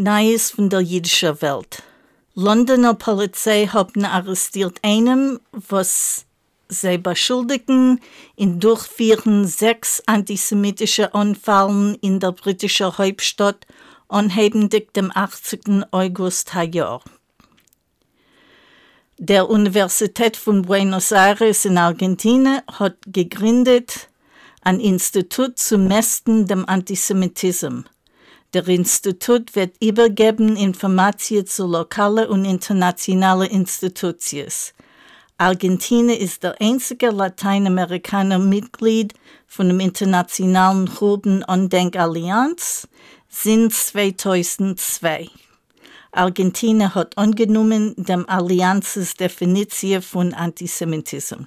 Neues von der jüdischen Welt. Londoner Polizei haben arrestiert einen, was sie beschuldigen, in Durchführen sechs antisemitische Anfallen in der britischen Hauptstadt anhebendig dem 18. August Jahr. Der Universität von Buenos Aires in Argentinien hat gegründet ein Institut zum Mästen dem Antisemitismus. Der Institut wird übergeben Informationen zu lokalen und internationalen Institutionen. Argentinien ist der einzige Lateinamerikaner Mitglied von dem internationalen Gruppen Andenkallianz seit 2002. Argentinien hat angenommen dem Allianzes Definition von Antisemitismus.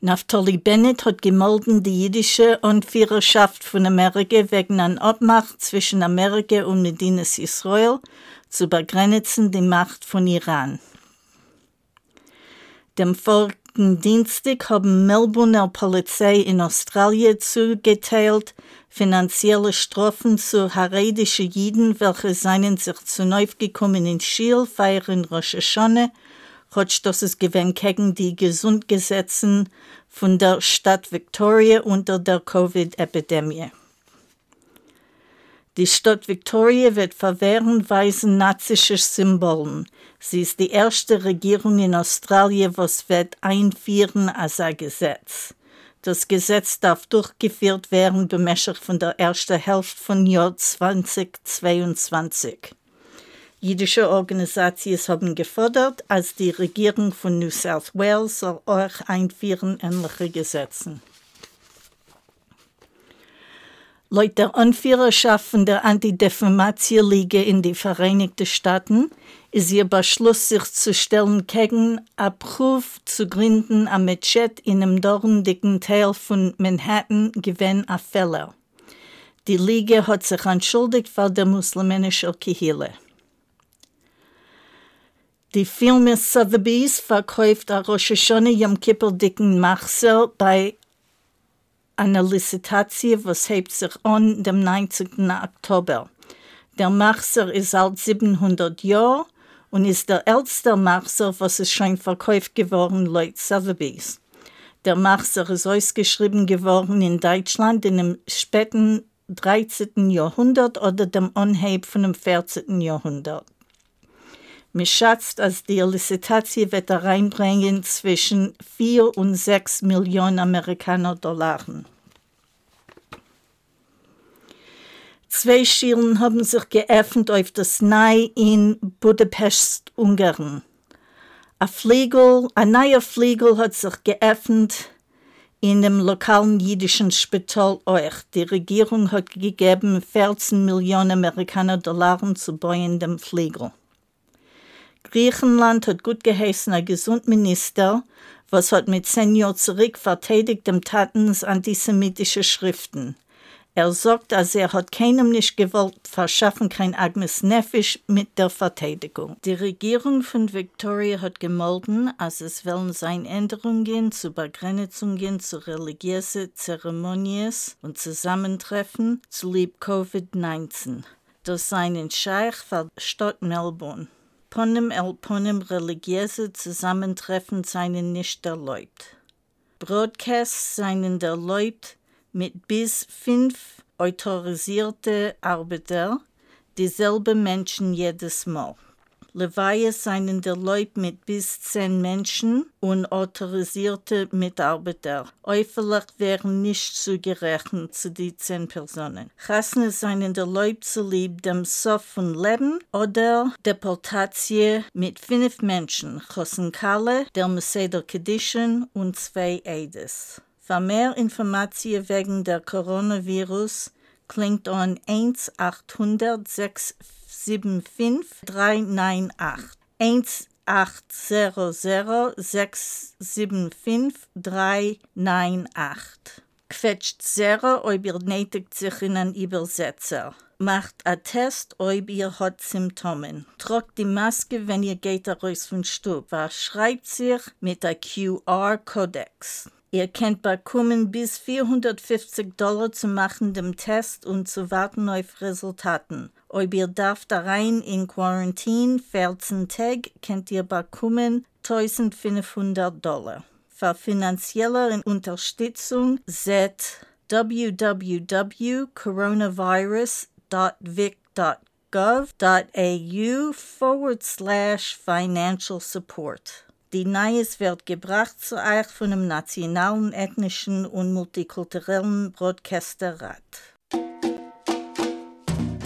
Naftali Bennett hat gemolden die jüdische Anführerschaft von Amerika wegen einer Abmacht zwischen Amerika und Medinas Israel zu begrenzen die Macht von Iran. Dem vorigen Dienstag haben Melbourne Polizei in Australien zugeteilt finanzielle Strafen zu haredischen Jiden, welche seien sich zu neu gekommen in Schiel feiern Rosh Hashanah hat das es gewinnt gegen die Gesundgesetzen von der Stadt Victoria unter der Covid-Epidemie. Die Stadt Victoria wird verwehren weisen nazische Symbolen. Sie ist die erste Regierung in Australien, was wird einführen als ein Gesetz. Das Gesetz darf durchgeführt werden bemäßigt von der ersten Hälfte von Jahr 2022. Jüdische Organisationen haben gefordert, als die Regierung von New South Wales soll auch einführen ähnliche Gesetze. Laut der Anführerschaft von der Anti-Defamation-Liga in die Vereinigten Staaten ist ihr Beschluss, sich zu stellen gegen Abruf zu gründen am Mechet in einem dorndicken Teil von Manhattan gewinn a Fehler. Die Liga hat sich entschuldigt vor der muslimischen Kihile. Die Firma Sotheby's verkauft a Rosh Hashanah Yom Kippur dicken Machsel bei einer Licitation, was hebt sich an dem 19. Oktober. Der Machser ist alt 700 Jahre und ist der älteste Machser, was es schon verkauft geworden laut Sotheby's. Der Machser ist ausgeschrieben geworden in Deutschland in dem späten 13. Jahrhundert oder dem Anheb von dem 14. Jahrhundert. Man schätzt, dass die Licitation wird reinbringen zwischen 4 und 6 Millionen Amerikaner Dollar. Zwei Schielen haben sich geöffnet auf das Nei in Budapest, Ungarn. Ein Fliegel, ein neuer Fliegel hat sich geöffnet in dem lokalen jüdischen Spital euch. Die Regierung hat gegeben 14 Millionen Amerikaner Dollar zu bauen dem Fliegel. Griechenland hat gut geheißen ein Gesundminister, was hat mit Jahren zurück verteidigt dem Tatens antisemitische Schriften. Er sagt, dass er hat keinem nicht gewollt verschaffen, kein Agnes Neffisch mit der Verteidigung. Die Regierung von Victoria hat gemolden, als es wollen sein Änderungen zu Begrenzungen zu religiösen Zeremonies und Zusammentreffen zu lieb Covid-19. Das seinen Scheich für Stadt Melbourne. Ponem el Ponem religiöse Zusammentreffen seien nicht erlaubt. Broadcasts seien erlaubt mit bis fünf autorisierte Arbeiter, dieselbe Menschen jedes Mal. Levaya seien der Leute mit bis zehn Menschen und autorisierte Mitarbeiter. Äuferlich wären nicht zugerechnet zu die zehn Personen. Chasne seien der Leute zu lieb dem Sof von Leben oder Deportatie mit fünf Menschen, Chosen Kalle, der Meseder Kedischen und zwei Eides. Für mehr Informationen wegen der Coronavirus klingt an 1 800 675 398. 1 800 675 398. Quetscht sehr, ob ihr nötigt sich in einen Übersetzer. Macht einen Test, ob ihr hat Symptome. Tragt die Maske, wenn ihr geht raus vom Stub. Schreibt sich mit der QR-Kodex. Ihr könnt bekommen bis 450 Dollar zu machen dem Test und zu warten auf Resultaten. Ob ihr darf da rein in Quarantäne 14 Tage, könnt ihr bekommen 1500 Dollar. Für finanzielle Unterstützung seht www.coronavirus.vic.gov.au forward slash financial support. Die Neues wird gebracht zu euch von dem Nationalen, Ethnischen und Multikulturellen Broadcasterrat.